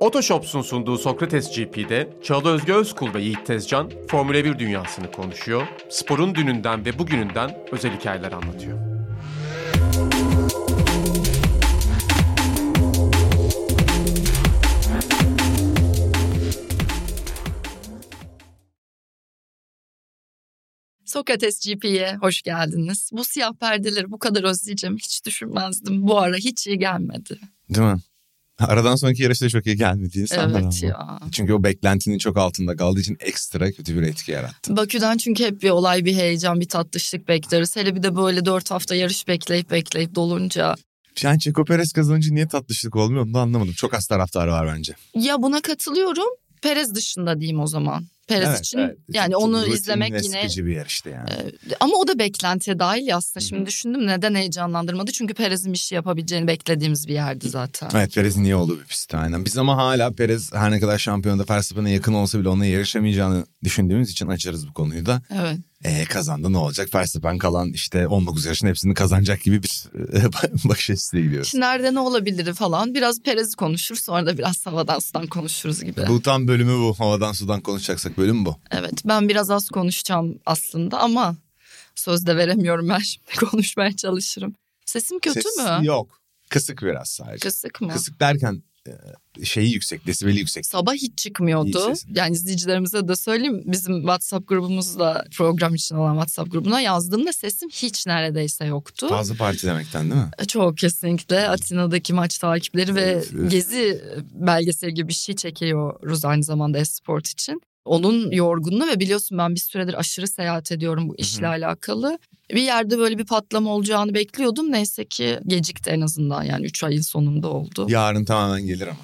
Otoshops'un sunduğu Sokrates GP'de Çağla Özge Özkul ve Yiğit Tezcan Formula 1 dünyasını konuşuyor, sporun dününden ve bugününden özel hikayeler anlatıyor. Sokrates GP'ye hoş geldiniz. Bu siyah perdeleri bu kadar özleyeceğim hiç düşünmezdim. Bu ara hiç iyi gelmedi. Değil mi? Aradan sonraki yarışta çok iyi gelmedi insanlar Evet ama. ya. Çünkü o beklentinin çok altında kaldığı için ekstra kötü bir etki yarattı. Bakü'den çünkü hep bir olay, bir heyecan, bir tatlışlık bekleriz. Hele bir de böyle dört hafta yarış bekleyip bekleyip dolunca. Yani Çeko Perez kazanınca niye tatlışlık olmuyor onu da anlamadım. Çok az taraftarı var bence. Ya buna katılıyorum. Perez dışında diyeyim o zaman. Perez Evet, için evet. yani Çok onu izlemek yine bir yarıştı yani. ama o da beklentiye dahil ya aslında. Şimdi düşündüm neden heyecanlandırmadı? Çünkü Perez'in bir şey yapabileceğini beklediğimiz bir yerdi zaten. Evet Perez'in niye olduğu bir pist aynen. Biz ama hala Perez her ne kadar şampiyonda Verstappen'e yakın olsa bile onunla yarışamayacağını düşündüğümüz için açarız bu konuyu da. Evet. E, kazandı ne olacak? Verstappen kalan işte 19 yarışın hepsini kazanacak gibi bir e, bakış açısıyla gidiyoruz. Nerede ne olabilir falan. Biraz Perez'i konuşur sonra da biraz havadan sudan konuşuruz gibi. Bu tam bölümü bu. Havadan sudan konuşacaksak bölüm bu. Evet ben biraz az konuşacağım aslında ama söz de veremiyorum ben şimdi konuşmaya çalışırım. Sesim kötü Ses mü? Yok. Kısık biraz sadece. Kısık mı? Kısık derken şeyi yüksek, desibeli yüksek. Sabah hiç çıkmıyordu. Yani izleyicilerimize de söyleyeyim. Bizim WhatsApp grubumuzda program için olan WhatsApp grubuna yazdığımda sesim hiç neredeyse yoktu. Fazla parti demekten değil mi? Çok kesinlikle Atina'daki maç takipleri ve Evet, evet. gezi belgeseli gibi bir şey çekiyoruz aynı zamanda Esport için. Onun yorgunluğu ve biliyorsun ben bir süredir aşırı seyahat ediyorum bu işle alakalı. Bir yerde böyle bir patlama olacağını bekliyordum. Neyse ki gecikti en azından yani 3 ayın sonunda oldu. Yarın tamamen gelir ama.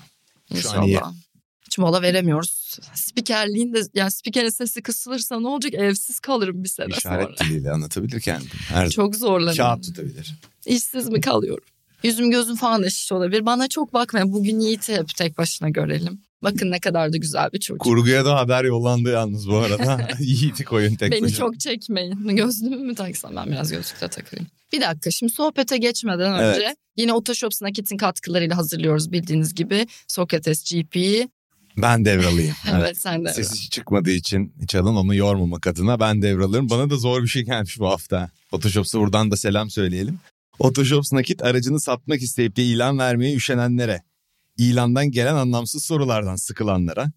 şu an İnşallah. iyi. Hiç mola veremiyoruz. Spikerliğin de yani spikerin sesi kısılırsa ne olacak? Evsiz kalırım bir sene sonra. İşaret diliyle anlatabilir kendini. Her Çok zorlanıyorum. kağıt tutabilir. İşsiz mi kalıyorum? Yüzüm gözüm falan da şiş olabilir. Bana çok bakmayın. Bugün Yiğit'i hep tek başına görelim. Bakın ne kadar da güzel bir çocuk. Kurguya da haber yollandı yalnız bu arada. Yiğit'i koyun tek Beni başına. çok çekmeyin. Gözlüğümü mü taksam ben biraz gözlükle takayım. Bir dakika şimdi sohbete geçmeden Evet. önce yine Otoshops Nakit'in katkılarıyla hazırlıyoruz bildiğiniz gibi Sokrates GP'yi. Ben devralayım. Evet, sen de. Sesi hiç çıkmadığı için hiç alın onu yormamak adına ben devralarım. Bana da zor bir şey gelmiş bu hafta. Photoshops'a buradan da selam söyleyelim. Photoshops nakit aracını satmak isteyip de ilan vermeye üşenenlere, ilandan gelen anlamsız sorulardan sıkılanlara,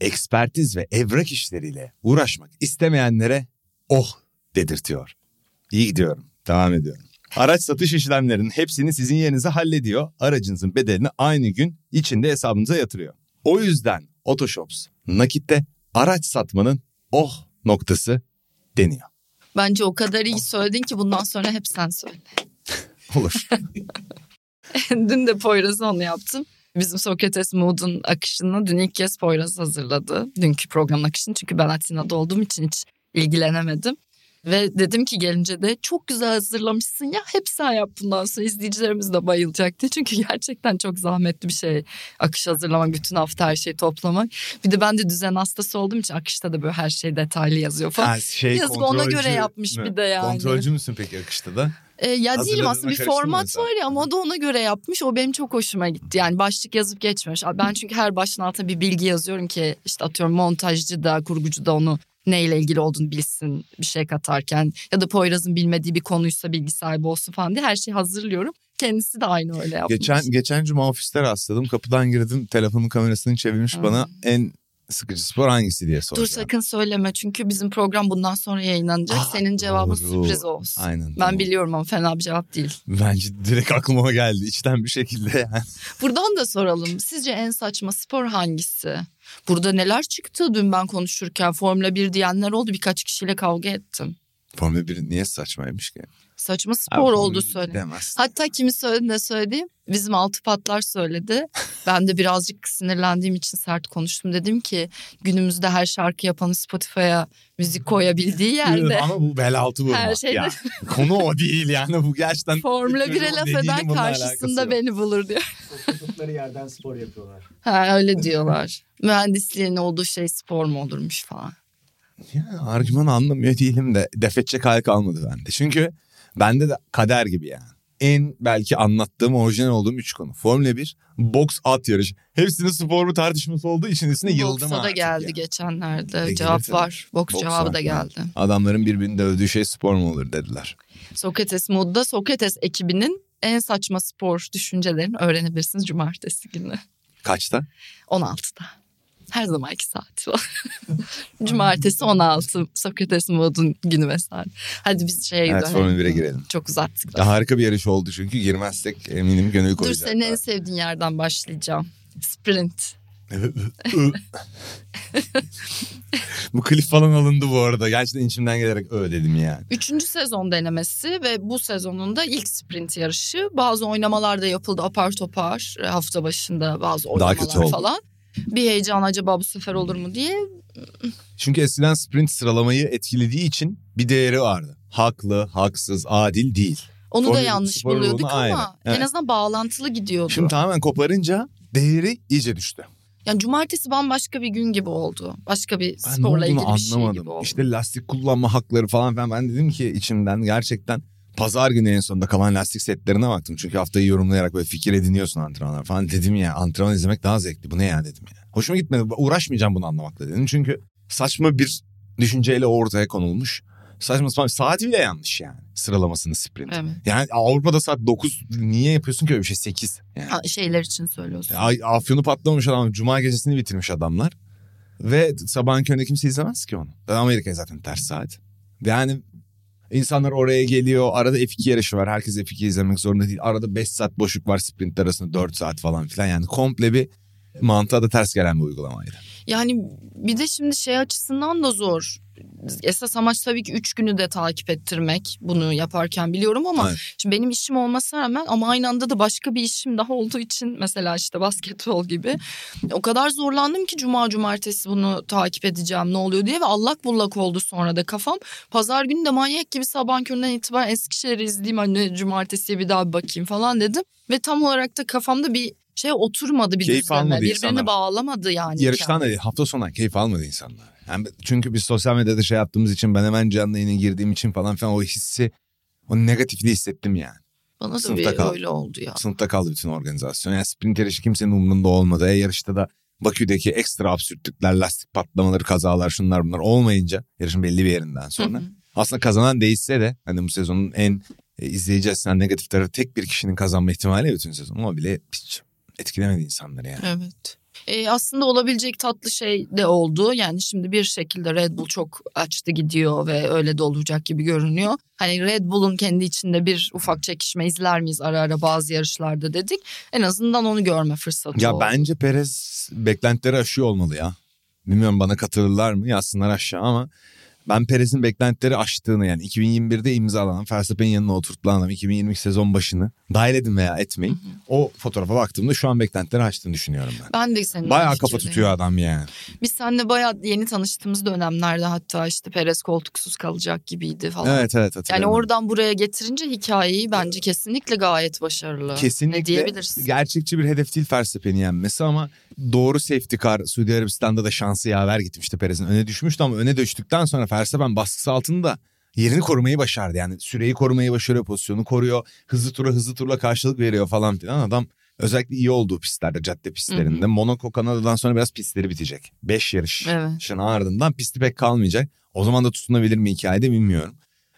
ekspertiz ve evrak işleriyle uğraşmak istemeyenlere oh dedirtiyor. İyi gidiyorum. Devam ediyorum. Araç satış işlemlerinin hepsini sizin yerinize hallediyor. Aracınızın bedelini aynı gün içinde hesabınıza yatırıyor. O yüzden Otoshops nakitte araç satmanın oh noktası deniyor. Bence o kadar iyi söyledin ki bundan sonra hep sen söyle. Olur. Dün de Poyraz'ı onu yaptım. Bizim Sokrates Mood'un akışını dün ilk kez Poyraz hazırladı. Dünkü programın akışını çünkü ben Atina'da olduğum için hiç ilgilenemedim. Ve dedim ki gelince de çok güzel hazırlamışsın ya hep sen yap bundan sonra izleyicilerimiz de bayılacak diye. Çünkü gerçekten çok zahmetli bir şey akış hazırlamak bütün hafta her şeyi toplamak. Bir de ben de düzen hastası olduğum için akışta da böyle her şey detaylı yazıyor falan. Ha, şey, Yazık, ona göre yapmış mü? bir de yani. Kontrolcü müsün peki akışta da? E, ya değilim aslında bir format mesela. var ya ama o da ona göre yapmış. O benim çok hoşuma gitti. Yani başlık yazıp geçmemiş. Ben çünkü her başlığın altına bir bilgi yazıyorum ki işte atıyorum montajcı da kurgucu da onu neyle ilgili olduğunu bilsin bir şey katarken. Ya da Poyraz'ın bilmediği bir konuysa bilgi sahibi olsun falan diye her şeyi hazırlıyorum. Kendisi de aynı öyle yapmış. Geçen geçen cuma ofiste rastladım. Kapıdan girdim. Telefonun kamerasını çevirmiş Hmm. bana en sıkıcı spor hangisi diye sordu. Dur sakın söyleme çünkü bizim program bundan sonra yayınlanacak. Aa, Senin cevabın doğru. sürpriz olsun. Aynen. Ben tamam. biliyorum ama fena bir cevap değil. Bence direkt aklıma geldi içten bir şekilde yani. Buradan da soralım. Sizce en saçma spor hangisi? Burada neler çıktı dün ben konuşurken Formula 1 diyenler oldu. Birkaç kişiyle kavga ettim. Formula 1 niye saçmaymış ki? Saçma Abi, spor oldu Formula bir söyle. Demez. Hatta kimi söyledi ne söyledi? Bizim altı patlar söyledi. Ben de birazcık sinirlendiğim için sert konuştum. Dedim ki günümüzde her şarkı yapanı Spotify'a müzik koyabildiği yerde. Ama bu bel altı vurmak Her şeyde- ya. Konu o değil yani bu gerçekten. Formula 1'e laf eden karşısında beni bulur diyor. Oturdukları yerden spor yapıyorlar. Ha öyle diyorlar. Mühendisliğin olduğu şey spor mu olurmuş falan. Ya, argümanı anlamıyor değilim de def edecek hal kalmadı bende. Çünkü bende de kader gibi yani. en belki anlattığım orijinal olduğum üç konu. Formula 1, boks at yarışı. Hepsinin spor mu tartışması olduğu için üstüne yıldım Boksa da geldi ya. geçenlerde. E, Cevap gelir var. Boks, Boks cevabı var. da geldi. Adamların birbirini dövdüğü şey spor mu olur dediler. Sokrates Mood'da Sokrates ekibinin en saçma spor düşüncelerini öğrenebilirsiniz cumartesi günü. Kaçta? 16'da. Her zamanki saati var. Cumartesi 16 Sokrates Mood'un günü ve saati. Hadi biz şeye Evet gidelim. Formula 1'e girelim. Çok uzattık. Ya harika bir yarış oldu çünkü girmezsek eminim gönül Dur koyacaklar. senin en sevdiğin yerden başlayacağım. Sprint. bu klip falan alındı bu arada. Gerçekten içimden gelerek öyle dedim yani. Üçüncü sezon denemesi ve bu sezonun da ilk sprint yarışı. Bazı oynamalar da yapıldı apar topar hafta başında bazı oynamalar falan. Bir heyecan acaba bu sefer olur mu diye. Çünkü eskiden sprint sıralamayı etkilediği için bir değeri vardı. Haklı, haksız, adil değil. Onu Formül da yanlış buluyorduk ama. Evet. en azından bağlantılı gidiyordu. Şimdi tamamen koparınca değeri iyice düştü. Yani cumartesi bambaşka bir gün gibi oldu. Başka bir Ben sporla ilgili bir şey anlamadım. gibi oldu. işte lastik kullanma hakları falan filan. Ben dedim ki içimden gerçekten pazar günü en sonunda kalan lastik setlerine baktım. Çünkü haftayı yorumlayarak böyle fikir ediniyorsun antrenmanlar falan. Dedim ya antrenman izlemek daha zevkli. Bu ne ya dedim ya. Hoşuma gitmedi. Uğraşmayacağım bunu anlamakla dedim. Çünkü saçma bir düşünceyle ortaya konulmuş. Saçma sapan saati bile yanlış yani sıralamasını sprint. Evet. Yani Avrupa'da saat 9 niye yapıyorsun ki öyle bir şey 8 yani. Şeyler için söylüyorsun. Ay, afyonu patlamamış adam. Cuma gecesini bitirmiş adamlar. Ve sabahın köründe kimse izlemez ki onu. Amerika zaten ters saat. Yani insanlar oraya geliyor. Arada F2 yarışı var. Herkes F2 izlemek zorunda değil. Arada 5 saat boşluk var sprintler arasında 4 saat falan filan. Yani komple bir mantığa da ters gelen bir uygulamaydı. Yani bir de şimdi şey açısından da zor. Esas amaç tabii ki üç günü de takip ettirmek bunu yaparken biliyorum ama Evet. şimdi benim işim olmasına rağmen ama aynı anda da başka bir işim daha olduğu için mesela işte basketbol gibi o kadar zorlandım ki cuma cumartesi bunu takip edeceğim ne oluyor diye ve allak bullak oldu sonra da kafam. Pazar günü de manyak gibi sabah köründen itibaren Eskişehir'i izleyeyim hani cumartesiye bir daha bir bakayım falan dedim ve tam olarak da kafamda bir şey oturmadı bir Keyif almadı birbirini insanlar. bağlamadı yani. Yarıştan da hafta sonu keyif almadı insanlar. Yani çünkü biz sosyal medyada şey yaptığımız için ben hemen canlı yayına girdiğim için falan filan o hissi o negatifliği hissettim yani. Bana da Sınıfta bir kaldı. öyle oldu ya. Sınıfta kaldı bütün organizasyon. Yani sprint yarışı kimsenin umurunda olmadı. E yarışta da Bakü'deki ekstra absürtlükler, lastik patlamaları, kazalar şunlar bunlar olmayınca yarışın belli bir yerinden sonra. Hı hı. aslında kazanan değişse de hani bu sezonun en e, izleyici açısından negatif tarafı tek bir kişinin kazanma ihtimali bütün sezon. Ama bile hiç etkilemedi insanları yani. Evet. E, aslında olabilecek tatlı şey de oldu. Yani şimdi bir şekilde Red Bull çok açtı gidiyor ve öyle de olacak gibi görünüyor. Hani Red Bull'un kendi içinde bir ufak çekişme izler miyiz ara ara bazı yarışlarda dedik. En azından onu görme fırsatı Ya oldu. bence Perez beklentileri aşıyor olmalı ya. Bilmiyorum bana katılırlar mı yazsınlar aşağı ama ben Perez'in beklentileri aştığını yani 2021'de imzalanan Verstappen'in yanına oturtulan adam 2022 sezon başını dahil edin veya etmeyin. O fotoğrafa baktığımda şu an beklentileri aştığını düşünüyorum ben. Ben de senin Bayağı kafa tutuyor adam yani. Biz seninle bayağı yeni tanıştığımız dönemlerde hatta işte Perez koltuksuz kalacak gibiydi falan. Evet evet Yani hatırlıyorum. oradan buraya getirince hikayeyi bence kesinlikle gayet başarılı. Ne Kesinlikle diyebiliriz? gerçekçi bir hedef değil Verstappen'i yenmesi ama doğru safety car Suudi Arabistan'da da şansı yaver gitmişti Perez'in. Öne düşmüştü ama öne düştükten sonra Verstappen baskısı altında yerini korumayı başardı. Yani süreyi korumayı başarıyor, pozisyonu koruyor. Hızlı tura hızlı turla karşılık veriyor falan filan. Adam özellikle iyi olduğu pistlerde, cadde pistlerinde. Monaco, Kanada'dan sonra biraz pistleri bitecek. 5 yarış. Evet. Ardından pisti pek kalmayacak. O zaman da tutunabilir mi hikayede bilmiyorum.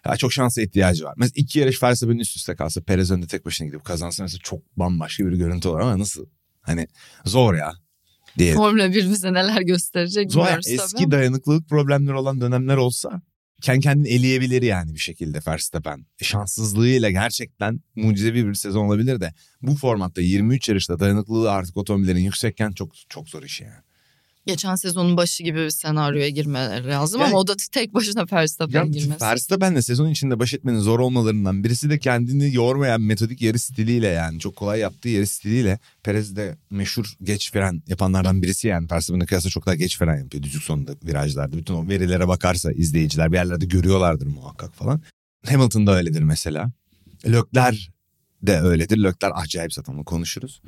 Ya çok şansa ihtiyacı var. Mesela iki yarış Verstappen'in üst üste kalsa Perez önde tek başına gidip kazansa mesela çok bambaşka bir görüntü olur ama nasıl? Hani zor ya diye. Formula 1 bize neler gösterecek Zor tabii Eski ama. dayanıklılık problemleri olan dönemler olsa kendi kendini eleyebilir yani bir şekilde Verstappen. E, Şanssızlığıyla gerçekten mucizevi bir sezon olabilir de bu formatta 23 yarışta dayanıklılığı artık otomobillerin yüksekken çok çok zor iş yani. Geçen sezonun başı gibi bir senaryoya girmeleri lazım Yani- ama o da tek başına Verstappen'in Ya girmesi. Verstappen'le sezon içinde baş etmenin zor olmalarından birisi de kendini yormayan metodik yarış stiliyle yani çok kolay yaptığı yarış stiliyle Perez de meşhur geç fren yapanlardan birisi yani Verstappen'e kıyasla çok daha geç fren yapıyor düzlük sonunda virajlarda. Bütün o verilere bakarsa izleyiciler bir yerlerde görüyorlardır muhakkak falan. Hamilton da öyledir mesela. Leclerc de öyledir. Leclerc acayip zaten onu konuşuruz.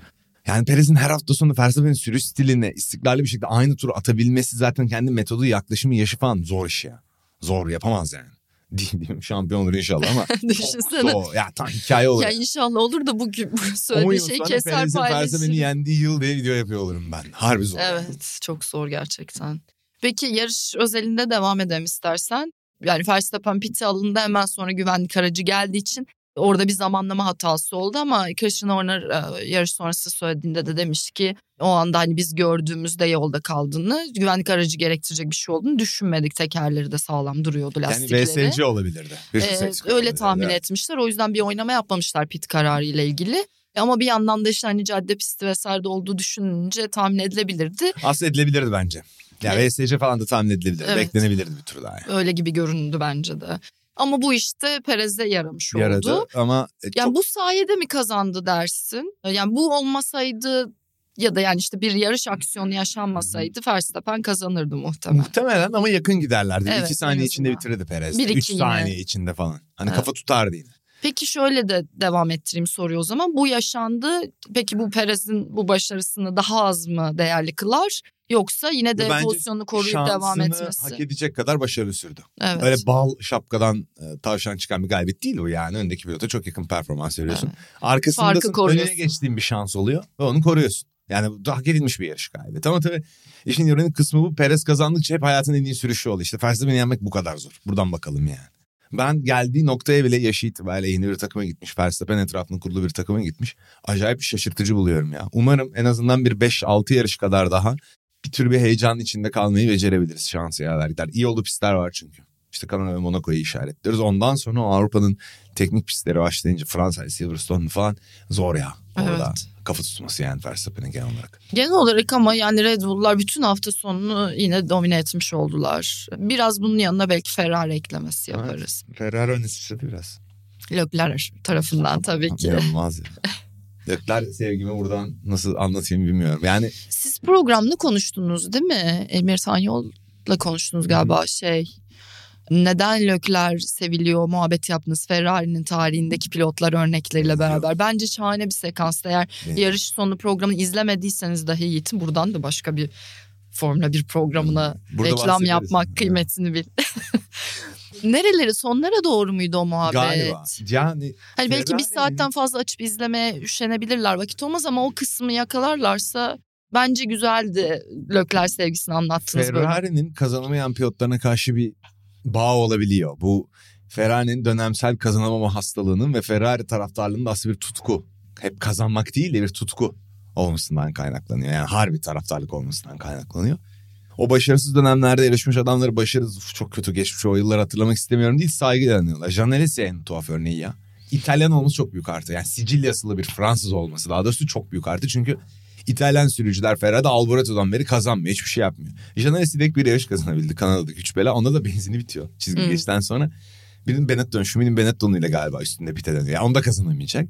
Yani Perez'in her hafta sonu Verstappen'in sürüş stiline istikrarlı bir şekilde aynı turu atabilmesi zaten kendi metodu, yaklaşımı, yaşı falan zor iş ya. Zor yapamaz yani. Değil, değil şampiyon olur inşallah ama. Düşünsene. O, ya tam hikaye olur. Ya inşallah olur da bugün bu 10 söylediği şey keser Perez'in paylaşır. yendiği yıl diye video yapıyor olurum ben. Harbi zor. Evet çok zor gerçekten. Peki yarış özelinde devam edelim istersen. Yani Verstappen piti alındı hemen sonra güvenlik aracı geldiği için orada bir zamanlama hatası oldu ama Christian Horner e, yarış sonrası söylediğinde de demiş ki o anda hani biz gördüğümüzde yolda kaldığını güvenlik aracı gerektirecek bir şey olduğunu düşünmedik. Tekerleri de sağlam duruyordu Yani lastikleri. VSC olabilirdi. Ee, öyle tahmin evet. etmişler. O yüzden bir oynama yapmamışlar pit kararı ile ilgili. Ama bir yandan da işte hani cadde pisti vesaire olduğu düşününce tahmin edilebilirdi. Aslında edilebilirdi bence. Ya Evet. VSC falan da tahmin edilebilirdi. Evet. Beklenebilirdi bir tur daha. Yani. Öyle gibi göründü bence de. Ama bu işte Perez'e yaramış Yaradı oldu. ama e, Yani çok bu sayede mi kazandı dersin? Yani bu olmasaydı ya da yani işte bir yarış aksiyonu yaşanmasaydı Verstappen kazanırdı muhtemelen. muhtemelen ama yakın giderlerdi. Evet, İki saniye içinde bitirirdi Perez. Bir, Üç yine. saniye içinde falan. Hani Evet. kafa tutardı yine. Peki şöyle de devam ettireyim soruyu o zaman. Bu yaşandı. Peki bu Perez'in bu başarısını daha az mı değerli kılar? Yoksa yine de Bence pozisyonu koruyup devam etmesi. hak edecek kadar başarılı sürdü. Evet. Öyle bal şapkadan e, tavşan çıkan bir galibiyet değil o yani. Öndeki pilota çok yakın performans veriyorsun. Farkı Arkasındasın önüne geçtiğin bir şans oluyor ve onu koruyorsun. Yani bu hak edilmiş bir yarış galibiyeti. Ama tabii işin ironik kısmı bu. Perez kazandıkça hep hayatın en iyi sürüşü oldu. İşte Verstappen'i yenmek bu kadar zor. Buradan bakalım yani. Ben geldiği noktaya bile yaşı itibariyle yeni bir takıma gitmiş. Verstappen etrafında kurulu bir takıma gitmiş. Acayip şaşırtıcı buluyorum ya. Umarım en azından bir 5-6 yarış kadar daha bir tür bir heyecan içinde kalmayı becerebiliriz şansı yaver gider. İyi oldu pistler var çünkü. İşte Kanada ve Monaco'yu işaretliyoruz. Ondan sonra Avrupa'nın teknik pistleri başlayınca Fransa, Silverstone falan zor ya. Orada Evet. kafa tutması yani Verstappen'in genel olarak. Genel olarak ama yani Red Bull'lar bütün hafta sonunu yine domine etmiş oldular. Biraz bunun yanına belki Ferrari eklemesi yaparız. Ferrari öne sıçradı biraz. Leclerc tarafından tabii ki. İnanılmaz ya. Lecler sevgimi buradan nasıl anlatayım bilmiyorum. Yani Siz programda konuştunuz değil mi? Emir Tanyol'la konuştunuz galiba şey. Neden Lökler seviliyor muhabbet yaptınız Ferrari'nin tarihindeki pilotlar örnekleriyle beraber. Bence şahane bir sekans. Eğer Benim- yarış sonu programını izlemediyseniz dahi Yiğit'in buradan da başka bir Formula 1 programına Burada reklam yapmak Evet. kıymetini bil. Nereleri sonlara doğru muydu o muhabbet? galiba yani Hani belki bir Ferrari'nin- saatten fazla açıp izlemeye üşenebilirler vakit olmaz ama o kısmı yakalarlarsa bence güzeldi Lökler sevgisini anlattınız böyle. Ferrari'nin kazanamayan pilotlarına karşı bir bağ olabiliyor. Bu Ferrari'nin dönemsel kazanamama hastalığının ve Ferrari taraftarlığının da aslında bir tutku. Hep kazanmak değil de bir tutku olmasından kaynaklanıyor. Yani harbi taraftarlık olmasından kaynaklanıyor. O başarısız dönemlerde yarışmış adamları başarısız "Uf, çok kötü geçmiş o yılları hatırlamak istemiyorum değil saygıyla anıyorlar. Janelesi en tuhaf örneği ya. İtalyan olması çok büyük artı. Yani Sicilyasılı bir Fransız olması daha doğrusu çok büyük artı. Çünkü İtalyan sürücüler Ferrari'de Alborato'dan beri kazanmıyor. Hiçbir şey yapmıyor. Janelesi tek bir yarış kazanabildi Kanada'daki güç bela. Onda da benzini bitiyor. Çizgi Hmm. geçten sonra. Birinin Benetton, Schumann'in Benetton'u ile galiba üstünde pite dönüyor. Yani onu da kazanamayacak.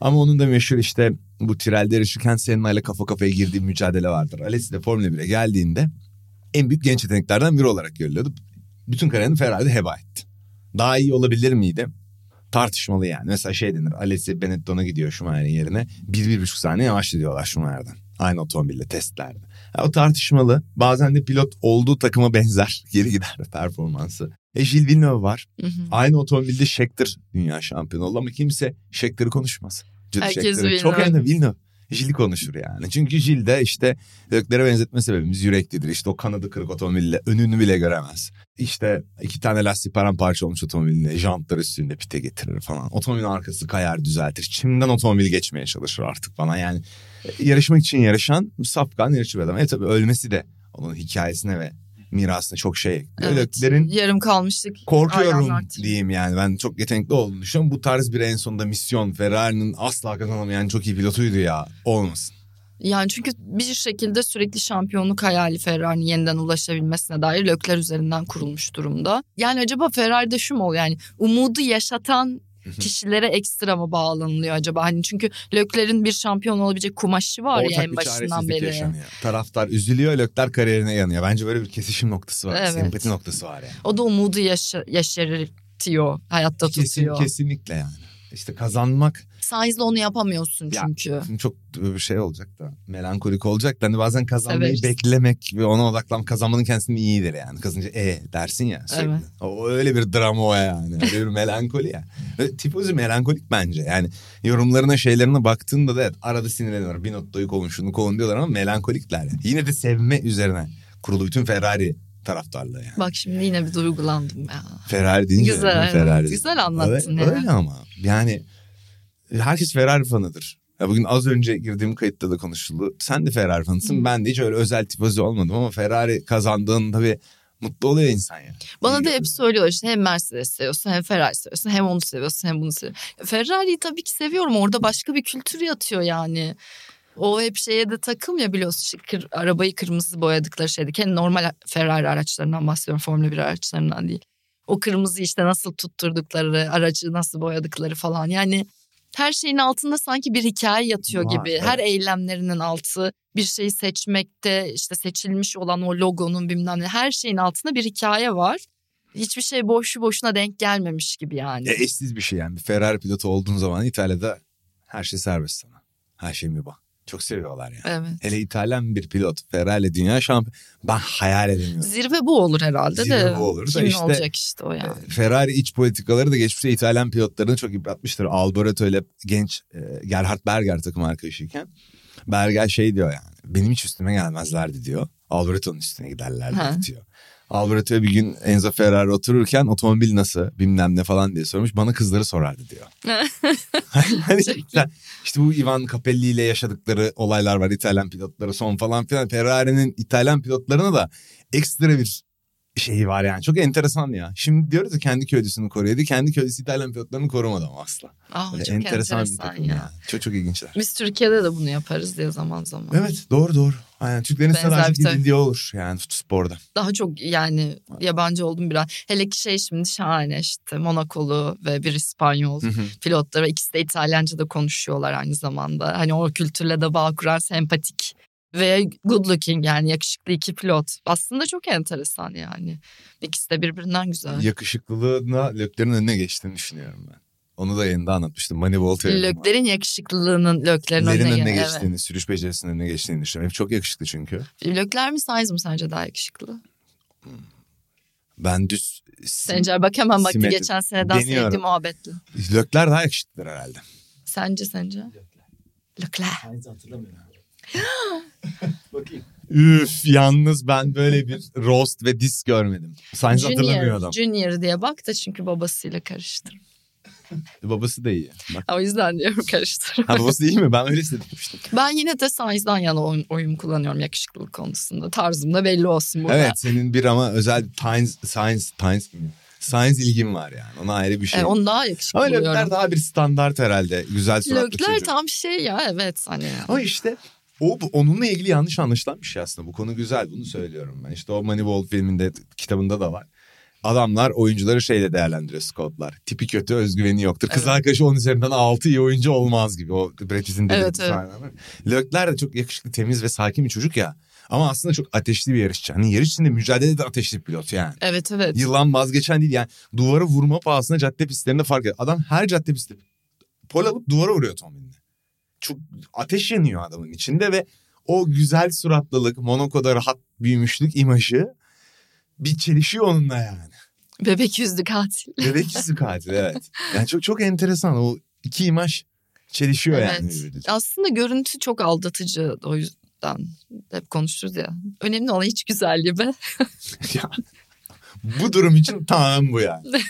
Ama onun da meşhur işte bu Tirel'de yarışırken Senna ile kafa kafaya girdiği mücadele vardır. Alesi de Formula 1'e geldiğinde en büyük genç yeteneklerden biri olarak görülüyordu. Bütün kariyerini Ferrari'de heba etti. Daha iyi olabilir miydi? Tartışmalı yani. Mesela şey denir. Alesi Benetton'a gidiyor Schumacher'in yerine. Bir, bir buçuk saniye yavaşlı diyorlar Schumacher'den. Aynı otomobille testlerde. Ya o tartışmalı. Bazen de pilot olduğu takıma benzer. Geri gider performansı. E Gilles Villeneuve var. Hı hı. Aynı otomobilde Scheckter dünya şampiyonu oldu ama kimse Scheckter'ı konuşmaz. Jules Herkes Scheckter'ı. Çok önemli Villeneuve. Giles'i konuşur yani. Çünkü Gilles de işte Leclerc'e benzetme sebebimiz yüreklidir. İşte o kanadı kırık otomobille önünü bile göremez. İşte iki tane lastik paramparça olmuş otomobiline jantlar üstünde pite getirir falan. Otomobilin arkası kayar düzeltir. Çimden otomobil geçmeye çalışır artık falan yani. Yarışmak için yarışan safkan yarışçı bir adam. E tabii ölmesi de onun hikayesine ve mirasına çok şey. Evet, Leclerc'in yarım kalmıştık. korkuyorum diyeyim yani. Ben çok yetenekli olduğunu düşünüyorum. Bu tarz bir en sonunda misyon Ferrari'nin asla kazanamayan çok iyi pilotuydu ya. Olmasın. Yani çünkü bir şekilde sürekli şampiyonluk hayali Ferrari'nin yeniden ulaşabilmesine dair Lökler üzerinden kurulmuş durumda. Yani acaba Ferrari'de şu mu oluyor? Yani umudu yaşatan kişilere ekstra mı bağlanılıyor acaba? Hani çünkü Lökler'in bir şampiyon olabilecek kumaşı var ya Ortak en bir başından beri. yaşanıyor. Taraftar üzülüyor, Lökler kariyerine yanıyor. Bence böyle bir kesişim noktası var. Evet. Sempati noktası var yani. O da umudu yaşa- yaşartıyor, hayatta Kesin, tutuyor. kesinlikle yani. İşte kazanmak Sainz'le onu yapamıyorsun Ya, çünkü. Şimdi çok bir şey olacak da melankolik olacak da hani bazen kazanmayı Severiz. beklemek ve ona odaklan kazanmanın kendisinin iyidir yani. Kazınca e dersin ya sürekli. Evet. O öyle bir drama o yani. Öyle bir melankoli ya. Ve tifozi melankolik bence yani yorumlarına şeylerine baktığında da evet arada sinirleniyorlar. Bir notayı kovun şunu kovun diyorlar ama melankolikler yani. Yine de sevme üzerine kurulu bütün Ferrari taraftarlığı yani. Bak şimdi yine bir duygulandım ya. Ferrari deyince Güzel. Ferrari. Güzel anlattın öyle, ya. Öyle ama yani herkes Ferrari fanıdır. Ya bugün az önce girdiğim kayıtta da konuşuldu. Sen de Ferrari fanısın. Ben de hiç öyle özel tifozi olmadım ama Ferrari kazandığın tabii mutlu oluyor insan ya. Bana da hep görüyorum. söylüyor işte hem Mercedes seviyorsun hem Ferrari seviyorsun hem onu seviyorsun hem bunu seviyorsun. Ferrari'yi tabii ki seviyorum orada başka bir kültür yatıyor yani. O hep şeye de takım ya biliyorsun kır- arabayı kırmızı boyadıkları şeydi. Kendi normal Ferrari araçlarından bahsediyorum Formula 1 araçlarından değil. O kırmızı işte nasıl tutturdukları, aracı nasıl boyadıkları falan yani her şeyin altında sanki bir hikaye yatıyor Var, gibi. evet. Her eylemlerinin altı bir şeyi seçmekte işte seçilmiş olan o logonun bilmem ne her şeyin altında bir hikaye var. Hiçbir şey boşu boşuna denk gelmemiş gibi yani. E, eşsiz bir şey yani. Bir Ferrari pilotu olduğun zaman İtalya'da her şey serbest sana. Her şey mübah. Çok seviyorlar yani. Evet. Hele İtalyan bir pilot Ferrari dünya şampiyonu. Ben hayal edemiyorum. Zirve bu olur herhalde Zirve de. bu olur da Kimin işte- olacak işte o yani. Ferrari iç politikaları da geçmişte İtalyan pilotlarını çok yıpratmıştır. Alboreto ile genç e, Gerhard Berger takım arkadaşıyken Berger şey diyor yani benim hiç üstüme gelmezlerdi diyor. Alboreto'nun üstüne giderlerdi Ha. diyor. Alboreto'ya bir gün Enzo Ferrari otururken otomobil nasıl bilmem ne falan diye sormuş. Bana kızları sorardı diyor. hani işte, işte bu Ivan Capelli ile yaşadıkları olaylar var İtalyan pilotları son falan filan. Ferrari'nin İtalyan pilotlarına da ekstra bir şeyi var yani. Çok enteresan ya. Şimdi diyoruz ya kendi köylüsünü koruyordu. Kendi köylüsü İtalyan pilotlarını korumadı ama asla. Ah, Böyle çok enteresan, enteresan, bir takım ya. ya. Çok çok ilginçler. Biz Türkiye'de de bunu yaparız diye zaman zaman. Evet doğru doğru. Aynen Türklerin takım. edildiği olur yani sporda. Daha çok yani yabancı oldum biraz. Hele ki şey şimdi şahane işte Monakolu ve bir İspanyol pilotları ikisi de İtalyanca da konuşuyorlar aynı zamanda. Hani o kültürle de bağ kuran sempatik ve good looking yani yakışıklı iki pilot. Aslında çok enteresan yani. İkisi de birbirinden güzel. Yakışıklılığına Lökler'in önüne geçtiğini düşünüyorum ben. Onu da yayında anlatmıştım. Moneyball teoremi. Löklerin yakışıklılığının Löklerin Lökler'in önüne, önüne evet. geçtiğini, sürüş becerisinin önüne geçtiğini düşünüyorum. Çok yakışıklı çünkü. Lökler mi Sainz mi sence daha yakışıklı? Ben düz... Sencer bak hemen baktı Simetri. geçen seneden Deniyorum. sevdiği muhabbetli. Lökler daha yakışıklıdır herhalde. Sence sence? Lökler. Aynısı hatırlamıyorum. Bakayım. Üf yalnız ben böyle bir roast ve diss görmedim. Sainz hatırlamıyor adam. Junior diye bak da çünkü babasıyla karıştır. Babası da iyi. Bak. O yüzden diyorum karıştır. Ha babası iyi mi? Ben öyle hissetmiştim. ben yine de Sainz'dan yana oyun, oyun kullanıyorum yakışıklılık konusunda. Tarzım da belli olsun burada. Evet senin bir ama özel Science, Science, Science, Science ilgin var yani. Ona ayrı bir şey. E, onu daha yakışıklı ama Lökler buluyorum. daha bir standart herhalde. Güzel suratlı Lökler çocuk. tam şey ya evet hani. Ama işte o onunla ilgili yanlış anlaşılan bir şey aslında. Bu konu güzel bunu söylüyorum ben. İşte o Moneyball filminde kitabında da var. Adamlar oyuncuları şeyle değerlendiriyor scoutlar. Tipi kötü özgüveni yoktur. Kız Evet. arkadaşı 10 üzerinden 6 iyi oyuncu olmaz gibi. O Brad Pitt'in dediği Evet, evet. Lökler de çok yakışıklı, temiz ve sakin bir çocuk ya. Ama aslında çok ateşli bir yarışçı. Hani yarış içinde mücadele de ateşli bir pilot yani. Evet evet. Yılan vazgeçen değil yani. Duvara vurma pahasına cadde pistlerinde fark ediyor. Adam her cadde pisti pol alıp duvara vuruyor otomobilini. Çok ateş yanıyor adamın içinde ve o güzel suratlılık, Monaco'da rahat büyümüşlük imajı bir çelişiyor onunla yani. Bebek yüzlü katil. Bebek yüzü katil evet. Yani çok çok enteresan o iki imaj çelişiyor yani. Evet. birbiriyle. Aslında görüntü çok aldatıcı o yüzden hep konuşuruz ya. Önemli olan hiç güzelliği be. Ya, bu durum için tamam bu yani.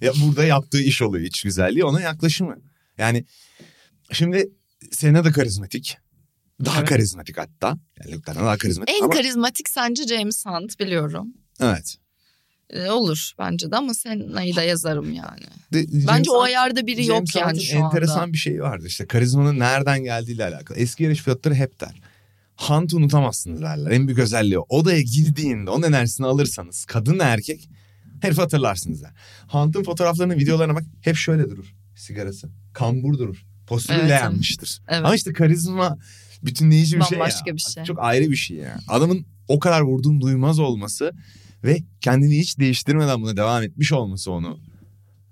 Ya burada yaptığı iş oluyor iç güzelliği ona yaklaşımı. Yani şimdi Sena da karizmatik. Daha Evet. karizmatik hatta. Yani daha karizmatik En ama karizmatik sence James Hunt biliyorum. Evet. Ee, olur bence de ama Sena'yı da yazarım yani. De, Bence James o Hunt- ayarda biri James yok yani şu enteresan anda. bir şeyi vardı işte karizmanın nereden geldiğiyle alakalı. Eski yarış pilotları hep der. Hunt unutamazsınız derler. En büyük özelliği o. Odaya girdiğinde onun enerjisini alırsanız kadın erkek herif hatırlarsınız der. Hunt'ın fotoğraflarına videolarına bak hep şöyle durur. Sigarası. Kambur durur. Postürüyle Evet, yanmıştır. Evet. Ama işte karizma bütünleyici bir şey ya. Bambaşka bir şey. Çok ayrı bir şey ya. Adamın o kadar vurduğum duymaz olması ve kendini hiç değiştirmeden buna devam etmiş olması onu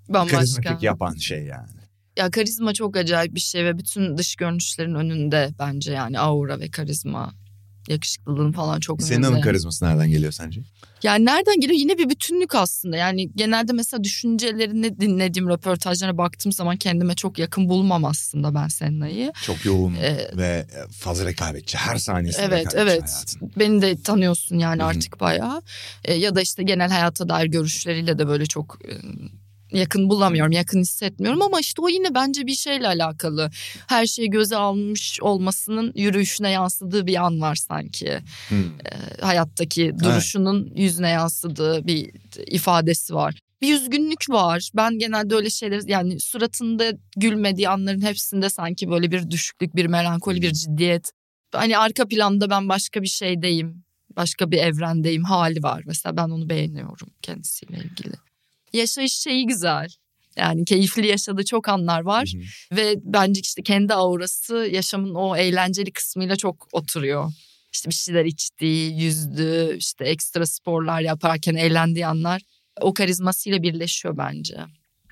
Bambaşka. karizmatik yapan şey yani. Ya karizma çok acayip bir şey ve bütün dış görünüşlerin önünde bence yani aura ve karizma yakışıklılığın falan çok Senin önünde. karizması nereden geliyor sence? Yani nereden geliyor? Yine bir bütünlük aslında. Yani genelde mesela düşüncelerini dinlediğim röportajlara baktığım zaman kendime çok yakın bulmam aslında ben Senna'yı. Çok yoğun Ee, ve fazla rekabetçi. Her saniyesi Evet evet hayatın. beni de tanıyorsun yani artık bayağı E, ya da işte genel hayata dair görüşleriyle de böyle çok e, yakın bulamıyorum yakın hissetmiyorum ama işte o yine bence bir şeyle alakalı her şeyi göze almış olmasının yürüyüşüne yansıdığı bir an var sanki Hmm. E, hayattaki duruşunun yüzüne yansıdığı bir ifadesi var. Bir üzgünlük var. Ben genelde öyle şeyler yani suratında gülmediği anların hepsinde sanki böyle bir düşüklük, bir melankoli, bir ciddiyet. Hani arka planda ben başka bir şeydeyim. Başka bir evrendeyim hali var. Mesela ben onu beğeniyorum kendisiyle ilgili. Yaşayış şeyi güzel. Yani keyifli yaşadığı çok anlar var. Hı hı. Ve bence işte kendi aurası yaşamın o eğlenceli kısmıyla çok oturuyor. İşte bir şeyler içtiği, yüzdüğü, işte ekstra sporlar yaparken eğlendiği anlar o karizmasıyla birleşiyor bence.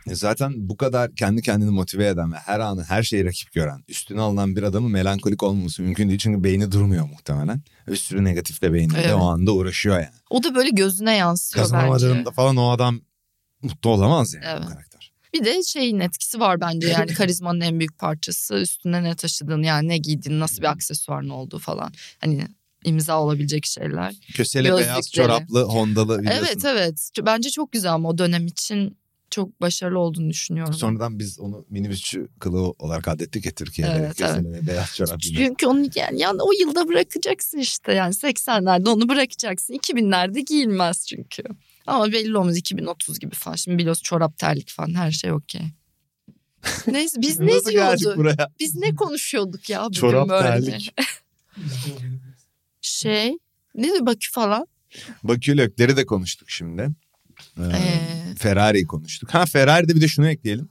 E Zaten bu kadar kendi kendini motive eden ve her anı her şeyi rakip gören, üstüne alınan bir adamın melankolik olmaması mümkün değil. Çünkü beyni durmuyor muhtemelen. Bir sürü negatif de beyniyle Evet. o anda uğraşıyor yani. O da böyle gözüne yansıyor bence. Kazanamadığında falan o adam mutlu olamaz yani Evet. bu karakter. Bir de şeyin etkisi var bence yani karizmanın en büyük parçası üstüne ne taşıdığın yani ne giydiğin nasıl bir aksesuarın olduğu falan. Hani imza olabilecek şeyler. Kösele Gözlükleri. beyaz çoraplı Hondalı biliyorsun. Evet evet bence çok güzel ama o dönem için çok başarılı olduğunu düşünüyorum. Sonradan biz onu minibüsçü kılığı olarak adettik ya Türkiye'de. Evet, Kösele ve beyaz çorap. Çünkü onu yani, yani o yılda bırakacaksın işte yani 80'lerde onu bırakacaksın 2000'lerde giyilmez çünkü. Ama belli olmaz 2030 gibi falan şimdi biliyorsun çorap terlik falan her şey okey. Neyse biz ne diyorduk? Biz ne konuşuyorduk ya bugün Çorap böyle? terlik. Şey ne diyor Bakü falan. Bakü lökleri de konuştuk şimdi. Ee, Ee, Ferrari'yi konuştuk. Ha Ferrari'de bir de şunu ekleyelim.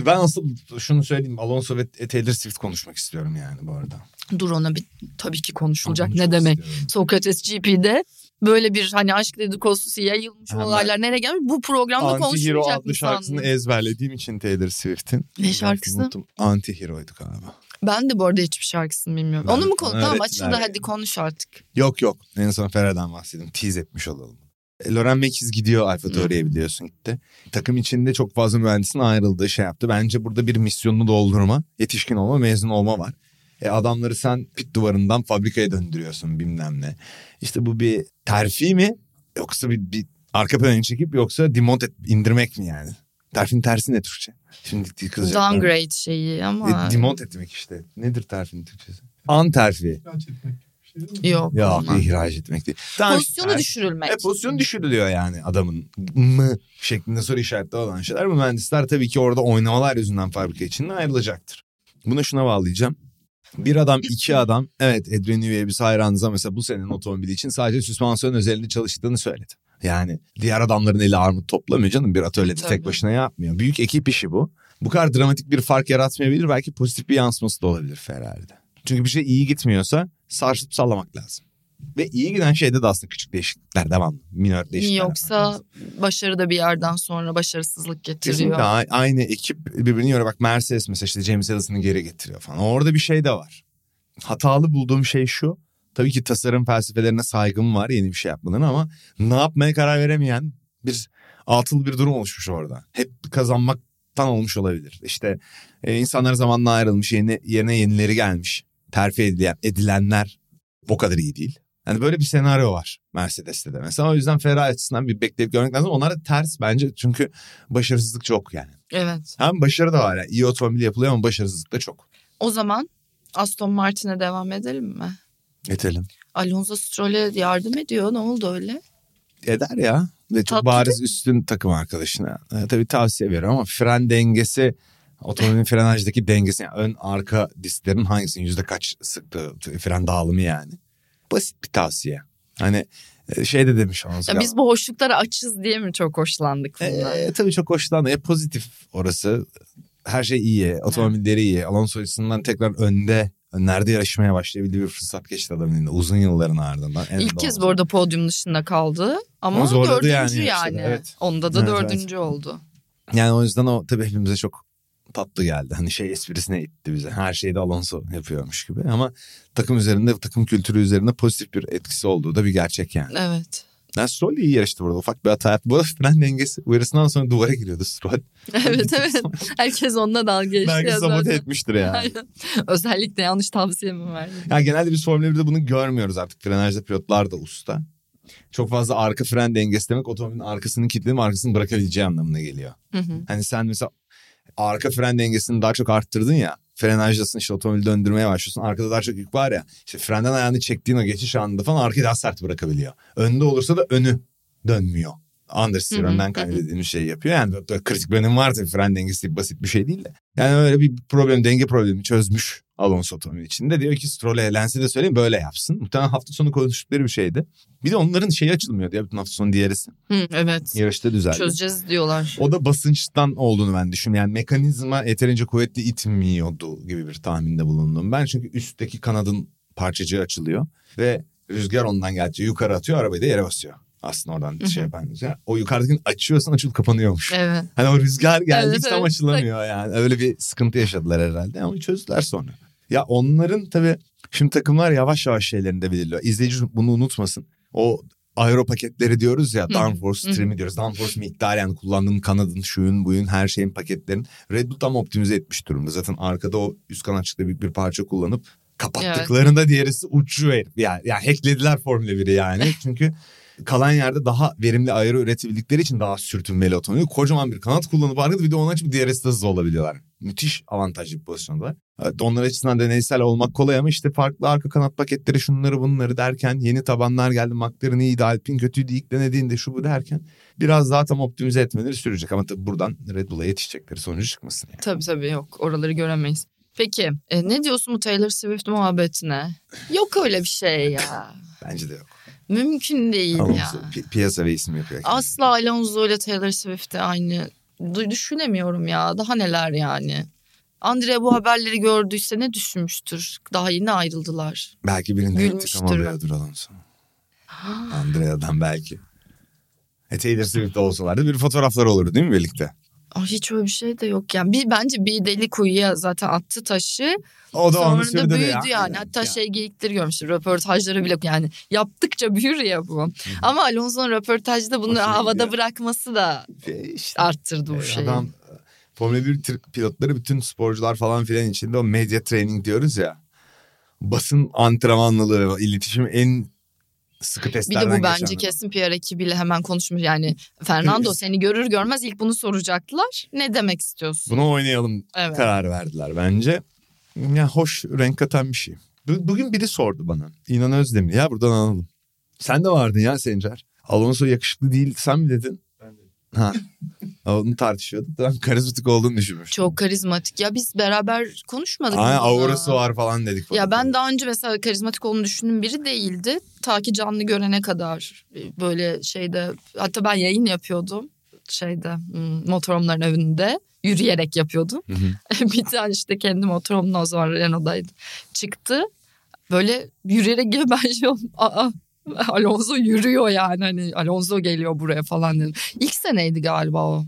Ben asıl şunu söyleyeyim. Alonso ve Taylor Swift konuşmak istiyorum yani bu arada. dur ona bir tabii ki konuşulacak Konuşmak ne demek. istiyorum. Sokrates GP'de böyle bir hani aşk dedikodusu yayılmış Hemen. olaylar nereye gelmiş bu programda Anti-Hero konuşulacak adlı mı şarkısını sandın? ezberlediğim için Taylor Swift'in. Ne şarkısı? Unuttum. Anti-Hero'ydu galiba. Ben de bu arada hiçbir şarkısını bilmiyorum. Ben- Onu mu konu? Tamam açıldı hadi konuş artık. Yok yok. En son Ferrari'den bahsedeyim. Tease etmiş olalım. E, Loren Mekiz gidiyor Alfa Tauri'ye biliyorsun gitti. Takım içinde çok fazla mühendisin ayrıldığı şey yaptı. Bence burada bir misyonunu doldurma, yetişkin olma, mezun olma var. E adamları sen pit duvarından fabrikaya döndürüyorsun bilmem ne. İşte bu bir terfi mi yoksa bir, bir arka plana çekip yoksa demote et, indirmek mi yani? Terfin tersi ne Türkçe? Şimdi kızacaklar. Downgrade şeyi ama. E, demote etmek işte. Nedir terfin Türkçesi? An terfi. Yok. Ya olmaz. ihraç etmek değil. Tamam, Pozisyonu terfi. düşürülmek. E, pozisyonu düşürülüyor yani adamın mı şeklinde soru işaretli olan şeyler. Bu mühendisler tabii ki orada oynamalar yüzünden fabrika içinde ayrılacaktır. Buna şuna bağlayacağım. Bir adam iki adam evet Adrian Newey'e biz hayranız ama mesela bu senenin otomobili için sadece süspansiyon özelliğinde çalıştığını söyledi. Yani diğer adamların eli armut toplamıyor canım bir atölyede Tabii. tek başına yapmıyor. Büyük ekip işi bu. Bu kadar dramatik bir fark yaratmayabilir belki pozitif bir yansıması da olabilir Ferrari'de. Çünkü bir şey iyi gitmiyorsa sarsıp sallamak lazım. Ve iyi giden şeyde de aslında küçük değişiklikler devamlı. Minör değişiklikler. Yoksa başarı da bir yerden sonra başarısızlık getiriyor. Kesinlikle aynı ekip birbirini yoruyor. Bak Mercedes mesela işte James Ellison'ı geri getiriyor falan. Orada bir şey de var. Hatalı bulduğum şey şu. Tabii ki tasarım felsefelerine saygım var yeni bir şey yapmalarına ama ne yapmaya karar veremeyen bir altılı bir durum oluşmuş orada. Hep kazanmaktan olmuş olabilir. İşte e, insanlar zamanla ayrılmış yeni, yerine yenileri gelmiş. Terfi edilen, edilenler o kadar iyi değil. Yani böyle bir senaryo var Mercedes'te de mesela. O yüzden Ferrari açısından bir bekleyip görmek lazım. Onlar da ters bence çünkü başarısızlık çok yani. Evet. Hem başarı da var yani. İyi otomobil yapılıyor ama başarısızlık da çok. O zaman Aston Martin'e devam edelim mi? Etelim. Alonso Stroll'e yardım ediyor. Ne oldu öyle? Eder ya. Ve çok Tatlı bariz üstün takım arkadaşına. E, tabii tavsiye veriyorum ama fren dengesi otomobilin frenajdaki dengesi yani ön arka disklerin hangisinin yüzde kaç sıktığı fren dağılımı yani. Basit bir tavsiye. Hani e, şey de demiş Alonso. Ya biz bu hoşluklara açız diye mi çok hoşlandık bundan? E, tabii çok hoşlandı. E, pozitif orası. Her şey iyi. Otomobilleri iyi. Alonso açısından tekrar önde önlerde yarışmaya başlayabildiği bir fırsat geçti adamın elinde. Uzun yılların ardından. En İlk kez bu arada podyum dışında kaldı. Ama, Ama dördüncü yani yani. evet. Onda da Evet, dördüncü oldu. Yani o yüzden o tabii hepimize çok tatlı geldi. Hani şey esprisine itti bize. Her şeyde Alonso yapıyormuş gibi. Ama takım üzerinde, takım kültürü üzerinde pozitif bir etkisi olduğu da bir gerçek yani. Evet. Yani Stroll iyi yarıştı burada. Ufak bir hata yaptı. Bu arada fren dengesi uyarısından sonra duvara giriyordu Stroll. Evet evet. Herkes onunla dalga geçti. Belki sabote etmiştir yani. Aynen. Özellikle yanlış tavsiye mi verdim? Yani genelde biz Formula 1'de bunu görmüyoruz artık. Frenajda pilotlar da usta. Çok fazla arka fren dengesi demek otomobilin arkasının kilitlenip arkasını bırakabileceği anlamına geliyor. Hı hı. Hani sen mesela arka fren dengesini daha çok arttırdın ya. Frenajdasın işte otomobili döndürmeye başlıyorsun. Arkada daha çok yük var ya. İşte frenden ayağını çektiğin o geçiş anında falan arkayı daha sert bırakabiliyor. Önde olursa da önü dönmüyor. Understeer önden dediğimiz şeyi yapıyor. Yani kritik bir önemi var tabii fren dengesi basit bir şey değil de. Yani öyle bir problem denge problemi çözmüş Alonso otomobili içinde. Diyor ki Stroll'e Lens'e de söyleyeyim böyle yapsın. Muhtemelen hafta sonu konuştukları bir şeydi. Bir de onların şeyi açılmıyor diye bütün hafta sonu diğerisi. Hı, evet. Yarışta düzeldi. Çözeceğiz diyorlar. O da basınçtan olduğunu ben düşünüyorum. Yani mekanizma yeterince kuvvetli itmiyordu gibi bir tahminde bulundum. Ben çünkü üstteki kanadın parçacığı açılıyor. Ve rüzgar ondan geldikçe yukarı atıyor arabayı da yere basıyor. Aslında oradan Hı hı. şey yapan rüzgar. O yukarıdakini açıyorsan açılıp kapanıyormuş. Evet. Hani o rüzgar geldi Evet, tam evet. açılamıyor yani. Öyle bir sıkıntı yaşadılar herhalde ama çözdüler sonra. Ya onların tabii şimdi takımlar yavaş yavaş şeylerini de belirliyor. İzleyici bunu unutmasın. O aero paketleri diyoruz ya downforce stream'i diyoruz. Downforce miktarı yani kullandığın kanadın, şuyun, buyun her şeyin paketlerin. Red Bull tam optimize etmiş durumda. Zaten arkada o üst kanatçıkta büyük bir parça kullanıp kapattıklarında diğerisi uçuyor. herif. Yani, yani hacklediler Formula 1'i yani. Çünkü kalan yerde daha verimli aero üretebildikleri için daha sürtünmeli otomobil. Kocaman bir kanat kullanıp arkada bir de onu açıp DRS'de hızlı olabiliyorlar. Müthiş avantajlı bir pozisyondalar. Evet, onlar açısından deneysel olmak kolay ama işte farklı arka kanat paketleri şunları bunları derken yeni tabanlar geldi. McLaren iyiydi, Alpine kötüydü ilk denediğinde şu bu derken biraz daha tam optimize etmeleri sürecek. Ama tabii buradan Red Bull'a yetişecekleri sonucu çıkmasın yani. Tabii tabii yok. Oraları göremeyiz. Peki e, ne diyorsun bu Taylor Swift muhabbetine? Yok öyle bir şey ya. Bence de yok. Mümkün değil Alonso ya. pi- piyasa ve isim yapıyor. Asla Alonso ile Taylor Swift'te aynı Du- düşünemiyorum ya. Daha neler yani. Andre bu haberleri gördüyse ne düşünmüştür? Daha yeni ayrıldılar. Belki birinde alıyordur Alonso. Andrea'dan belki. E Taylor Swift olsalardı bir fotoğraflar olurdu değil mi birlikte? Aa, hiç öyle bir şey de yok yani. Bir, bence bir deli kuyuya zaten attı taşı. O da Sonra da büyüdü ya. yani. Hatta Ya. şey geyikleri görmüştüm. Röportajları bile yani yaptıkça büyür ya bu. Ama Alonso'nun röportajda bunu Hoşuna havada gidiyor. bırakması da işte, arttırdı bu e, şeyi. Adam Formula 1 tır- pilotları bütün sporcular falan filan içinde o medya training diyoruz ya. Basın antrenmanlılığı, iletişim en sıkı Bir testlerden de bu bence geçen. kesin PR ekibiyle hemen konuşmuş. Yani Fernando seni görür görmez ilk bunu soracaklar. Ne demek istiyorsun? Bunu oynayalım Evet. kararı verdiler bence. Ya hoş renk katan bir şey. Bu- Bugün biri sordu bana. İnan Özdemir ya buradan anladım. Sen de vardın ya Sencer. Alonso yakışıklı değil sen mi dedin? Ha. Onu tartışıyorduk. Ben karizmatik olduğunu düşünmüştüm. Çok karizmatik. Ya biz beraber konuşmadık? Aynen aurası var falan dedik. Falan. Ya ben daha önce mesela karizmatik olduğunu düşündüğüm biri değildi. Ta ki canlı görene kadar e, böyle şeyde hatta ben yayın yapıyordum şeyde hmm, motoromların önünde yürüyerek yapıyordum. Hı hı. bir tane işte kendi motoromla o zaman Renault'daydı. Çıktı böyle yürüyerek gel ben şey oldum. Aa Alonso yürüyor yani hani Alonso geliyor buraya falan dedim. İlk seneydi galiba o.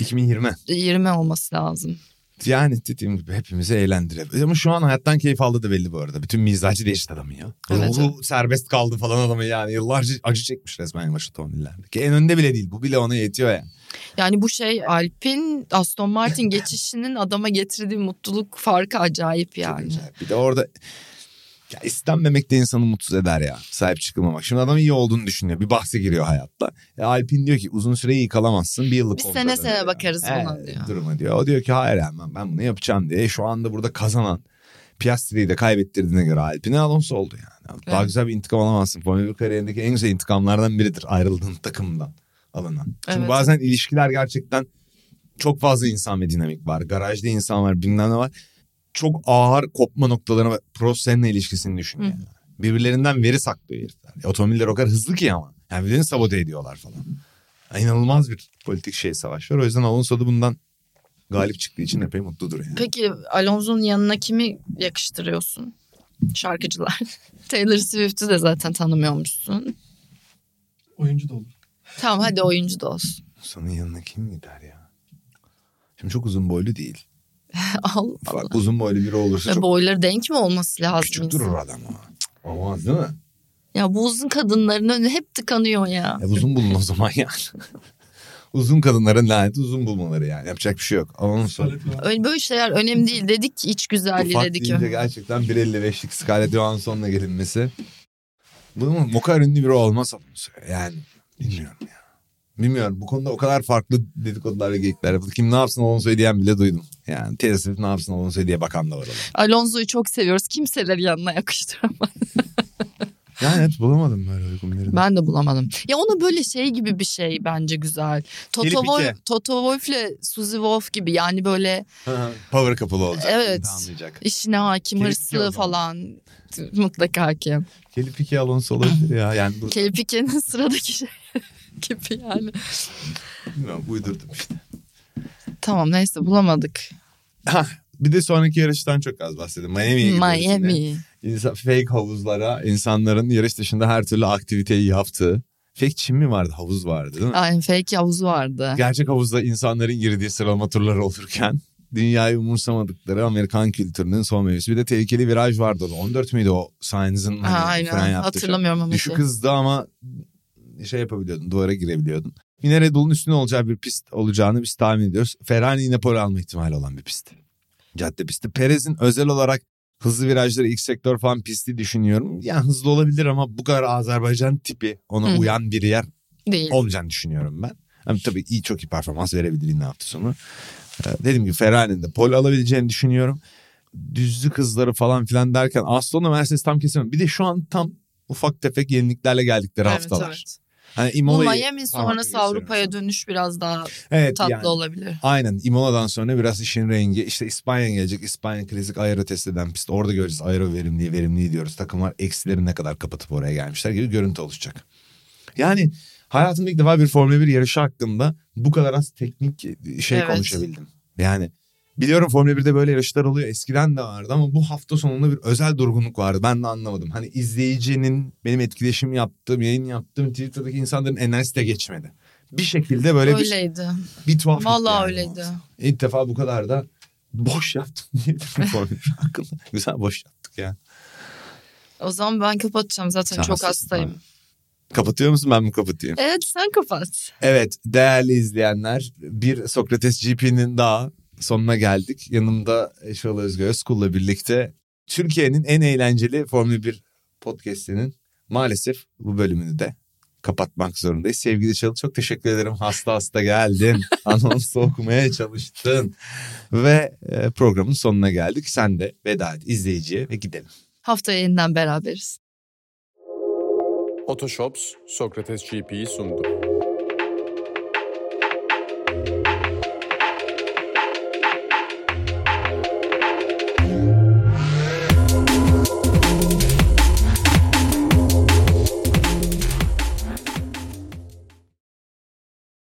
2020. 20 olması lazım. Yani dediğim gibi hepimizi eğlendirebilir. Ama şu an hayattan keyif aldı da belli bu arada. Bütün mizacı değişti adamın ya. Evet, Ruhu serbest kaldı falan adamın yani. Yıllarca acı çekmiş resmen yavaş otomobillerde. Ki en önde bile değil. Bu bile ona yetiyor yani. Yani bu şey Alp'in Aston Martin geçişinin adama getirdiği mutluluk farkı acayip Çok yani. acayip. Bir de orada ya istenmemek de insanı mutsuz eder ya. Sahip çıkılmamak. Şimdi adam iyi olduğunu düşünüyor. Bir bahse giriyor hayatta. E, Alpin diyor ki uzun süre iyi kalamazsın. Bir yıllık Biz sene sene diyor. bakarız buna diyor. Duruma diyor. O diyor ki hayır hemen ben bunu yapacağım diye. Şu anda burada kazanan Piastri'yi de kaybettirdiğine göre Alpine Alonso oldu yani. Daha Evet. güzel bir intikam alamazsın. Formula 1 kariyerindeki en güzel intikamlardan biridir ayrıldığın takımdan alınan. Çünkü Evet. bazen ilişkiler gerçekten çok fazla insan ve dinamik var. Garajda insan var bilmem ne var. Çok ağır kopma noktalarına ve Prost seninle ilişkisini düşün yani. Birbirlerinden veri saklıyor herifler. E, otomobiller o kadar hızlı ki ama. Yani birbirlerini sabote ediyorlar falan. Ya, İnanılmaz bir politik şey savaş var. O yüzden Alonso da bundan galip çıktığı için epey mutludur yani. Peki Alonso'nun yanına kimi yakıştırıyorsun? Şarkıcılar. Taylor Swift'i de zaten tanımıyormuşsun. Oyuncu da olur. Tamam hadi oyuncu da olsun. Sonun yanına kim gider ya? Şimdi çok uzun boylu değil. Al Ha falan. bak uzun boylu biri olursa Ve çok boyları denk mi olması lazım? küçük durur adam o. Olmaz değil mi? Ya bu uzun kadınların önü hep tıkanıyor ya. E, uzun bulun o zaman yani. uzun kadınların laneti uzun bulmaları yani. Yapacak bir şey yok. Onu sonra. Öyle böyle şeyler önemli değil dedik ki iç güzelliği Ufak dedik. deyince gerçekten 1.55'lik Scarlett Johansson'la gelinmesi. Bu mu? Kadar ünlü biri olmaz yani. Bilmiyorum ya. Bilmiyorum. Bu konuda o kadar farklı dedikodular ve geyikler yapıldı. Kim ne yapsın Alonso'yu diyen bile duydum. Yani Swift ne yapsın Alonso'yu diye bakan da var. Alonso'yu çok seviyoruz. Kimseleri yanına yakıştıramaz. Yani evet bulamadım böyle uygun birini. Ben de bulamadım. Ya ona böyle şey gibi bir şey bence güzel. Toto, Wolf. Toto Wolff'le Suzy Wolf gibi yani böyle Power couple olacak. Evet. Anlayacak. işine hakim, Kelly hırslı falan. Mutlaka hakim. Kelly Pique Alonso olabilir ya. Yani bu, Kelly Pique'nin sıradaki şey gibi yani. bilmiyorum uydurdum işte. Tamam neyse bulamadık. Hah, bir de sonraki yarıştan çok az bahsedeyim. Miami'ye gidiyoruz. Miami. İnsan, fake havuzlara insanların yarış dışında her türlü aktiviteyi yaptığı. Fake çim mi vardı? Havuz vardı değil mi? Aynen fake havuzu vardı. Gerçek havuzda insanların girdiği sıralama turları olurken dünyayı umursamadıkları Amerikan kültürünün son meyvesi. Bir de tehlikeli viraj vardı. orada. 14 müydü o Sainz'ın Ha, hani aynen fren yaptığı şey? hatırlamıyorum ama Düşük şey. hızdı ama şey yapabiliyordun duvara girebiliyordun. Yine Red Bull'un üstüne olacağı bir pist olacağını biz tahmin ediyoruz. Ferrari yine pole alma ihtimali olan bir pist. Cadde pisti. Perez'in özel olarak hızlı virajları ilk sektör falan pisti düşünüyorum. Yani hızlı olabilir ama bu kadar Azerbaycan tipi ona Hı. uyan bir yer Değil. olmayacağını düşünüyorum ben. Ama tabii iyi çok iyi performans verebilir yine hafta sonu. Ee, dediğim gibi Ferrari'nin de pole alabileceğini düşünüyorum. Düzlük hızları falan filan derken Aston'la Mercedes tam kesemem. Bir de şu an tam ufak tefek yeniliklerle geldikleri Evet, haftalar. evet. Hani Bu Imola'yı Miami parmakla sonrası Avrupa'ya dönüş biraz daha evet, tatlı yani, olabilir. Aynen Imola'dan sonra biraz işin rengi. İşte İspanya gelecek. İspanya klasik aero test eden pist. Orada göreceğiz aero verimliği verimliği diyoruz. Takımlar eksileri ne kadar kapatıp oraya gelmişler gibi görüntü oluşacak. Yani hayatımda ilk defa bir Formula 1 yarışı hakkında bu kadar az teknik şey Evet. konuşabildim. Yani biliyorum Formula 1'de böyle yarışlar oluyor. Eskiden de vardı ama bu hafta sonunda bir özel durgunluk vardı. Ben de anlamadım. Hani izleyicinin benim etkileşim yaptığım, yayın yaptığım Twitter'daki insanların enerjisi de geçmedi. Bir şekilde böyle bir, Öyleydi. bir tuhaf gitti Vallahi yani öyleydi. o. İlk defa bu kadar da boş yaptım diyebilirim Formula 1 hakkında. Güzel boş yaptık ya. O zaman ben kapatacağım zaten Sen çok hastayım. Kapatıyor musun ben mi kapatayım? Evet sen kapat. Evet değerli izleyenler bir Sokrates GP'nin daha sonuna geldik. Yanımda Eşol Özgür Özkul'la birlikte Türkiye'nin en eğlenceli Formula 1 podcast'inin maalesef bu bölümünü de kapatmak zorundayız. Sevgili Çalı çok teşekkür ederim. Hasta hasta geldin. Anonsu okumaya çalıştın. Ve e, programın sonuna geldik. Sen de veda et izleyiciye ve gidelim. Haftaya yeniden beraberiz. Otoshops Sokrates GP'yi sundu.